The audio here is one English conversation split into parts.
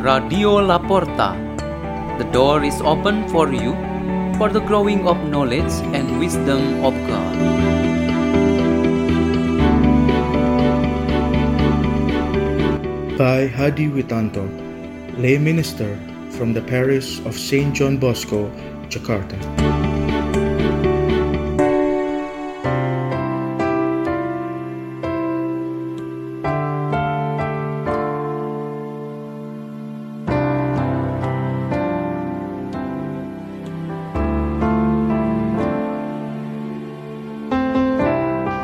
Radio La Porta. The door is open for you for the growing of knowledge and wisdom of God. by Hadi Witanto, lay minister from the parish of St. John Bosco, Jakarta.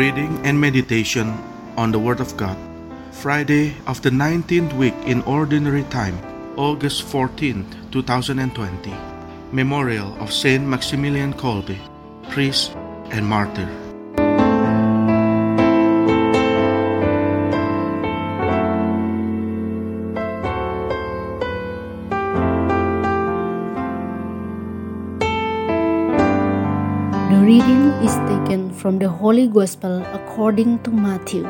Reading and meditation on the Word of God. Friday of the 19th week in Ordinary Time, August 14, 2020. Memorial of Saint Maximilian Kolbe, priest and martyr. Reading is taken from the Holy Gospel according to Matthew.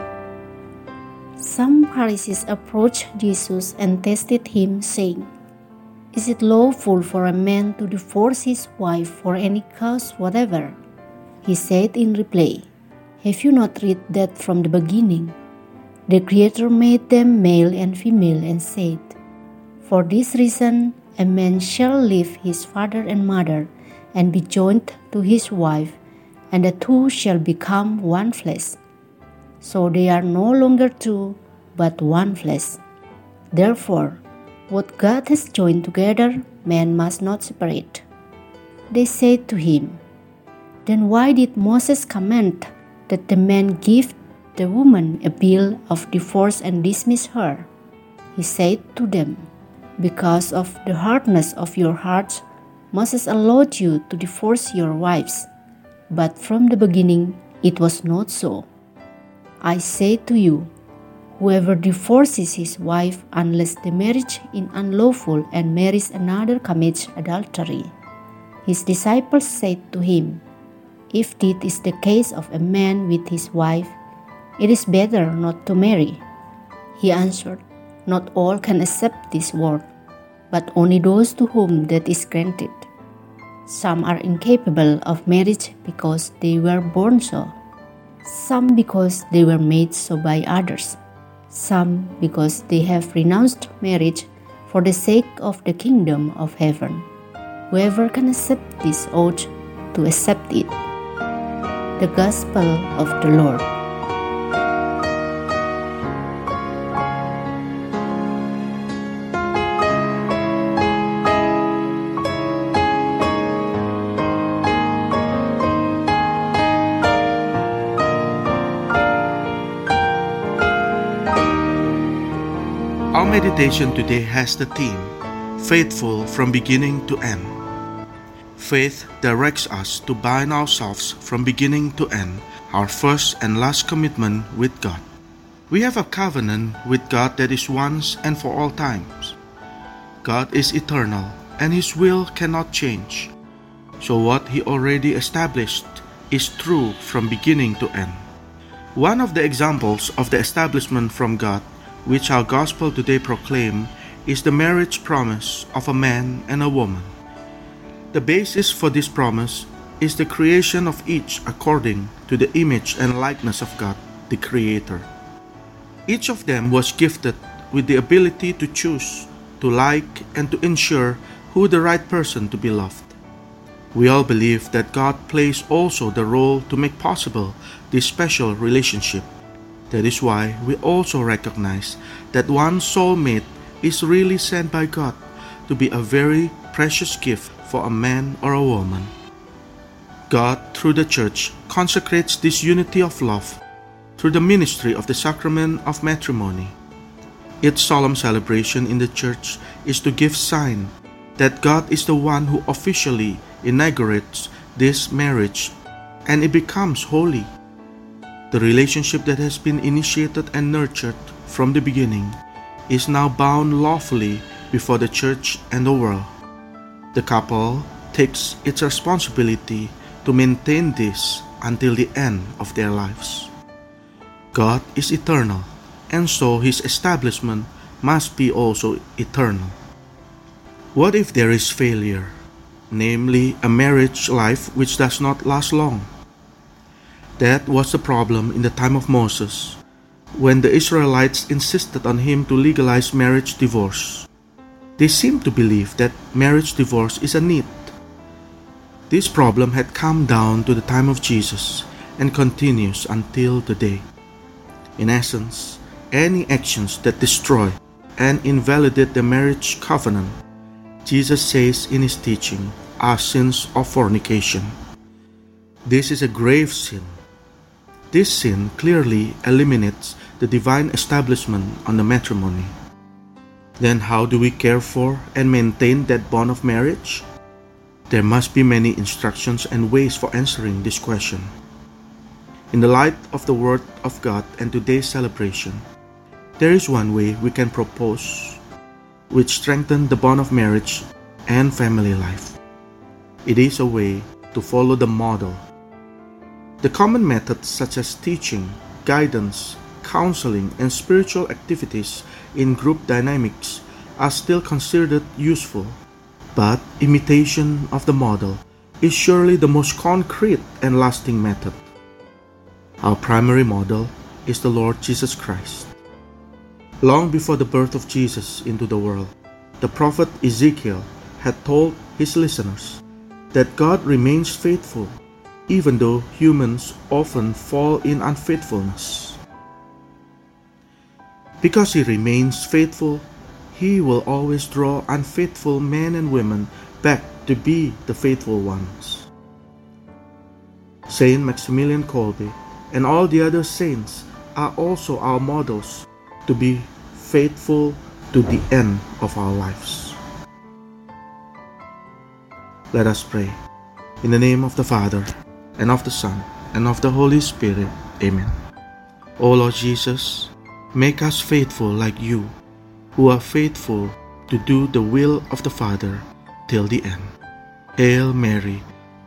Some Pharisees approached Jesus and tested him, saying, Is it lawful for a man to divorce his wife for any cause whatever? He said in reply, Have you not read that from the beginning? The Creator made them male and female and said, For this reason a man shall leave his father and mother and be joined to his wife, and the two shall become one flesh. So they are no longer two, but one flesh. Therefore, what God has joined together, man must not separate. They said to him, Then why did Moses command that the man give the woman a bill of divorce and dismiss her? He said to them, Because of the hardness of your hearts, Moses allowed you to divorce your wives. But from the beginning it was not so. I say to you, whoever divorces his wife unless the marriage is unlawful and marries another commits adultery. His disciples said to him, If this is the case of a man with his wife, it is better not to marry. He answered, Not all can accept this word, but only those to whom that is granted. Some are incapable of marriage because they were born so, some because they were made so by others, some because they have renounced marriage for the sake of the kingdom of heaven. Whoever can accept this ought to accept it. The Gospel of the Lord. Meditation today has the theme Faithful from beginning to end. Faith directs us to bind ourselves from beginning to end, our first and last commitment with God. We have a covenant with God that is once and for all times. God is eternal and His will cannot change. So, what He already established is true from beginning to end. One of the examples of the establishment from God which our gospel today proclaim is the marriage promise of a man and a woman. The basis for this promise is the creation of each according to the image and likeness of God, the Creator. Each of them was gifted with the ability to choose, to like, and to ensure who the right person to be loved. We all believe that God plays also the role to make possible this special relationship. That is why we also recognize that one soulmate is really sent by God to be a very precious gift for a man or a woman. God, through the Church, consecrates this unity of love through the ministry of the sacrament of matrimony. Its solemn celebration in the Church is to give sign that God is the one who officially inaugurates this marriage and it becomes holy. The relationship that has been initiated and nurtured from the beginning is now bound lawfully before the church and the world. The couple takes its responsibility to maintain this until the end of their lives. God is eternal, and so his establishment must be also eternal. What if there is failure, namely a marriage life which does not last long? That was the problem in the time of Moses, when the Israelites insisted on him to legalize marriage divorce. They seemed to believe that marriage divorce is a need. This problem had come down to the time of Jesus and continues until today. In essence, any actions that destroy and invalidate the marriage covenant, Jesus says in his teaching, are sins of fornication. This is a grave sin. This sin clearly eliminates the divine establishment on the matrimony. Then, how do we care for and maintain that bond of marriage? There must be many instructions and ways for answering this question. In the light of the Word of God and today's celebration, there is one way we can propose which strengthen the bond of marriage and family life. It is a way to follow the model. The common methods such as teaching, guidance, counseling, and spiritual activities in group dynamics are still considered useful, but imitation of the model is surely the most concrete and lasting method. Our primary model is the Lord Jesus Christ. Long before the birth of Jesus into the world, the prophet Ezekiel had told his listeners that God remains faithful even though humans often fall in unfaithfulness. Because he remains faithful, he will always draw unfaithful men and women back to be the faithful ones. Saint Maximilian Kolbe and all the other saints are also our models to be faithful to the end of our lives. Let us pray. In the name of the Father, and of the Son, and of the Holy Spirit. Amen. O Lord Jesus, make us faithful like you, who are faithful to do the will of the Father till the end. Hail Mary,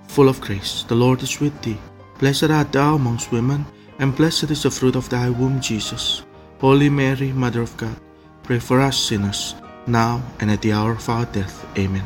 full of grace, the Lord is with thee. Blessed art thou amongst women, and blessed is the fruit of thy womb, Jesus. Holy Mary, Mother of God, pray for us sinners, now and at the hour of our death. Amen.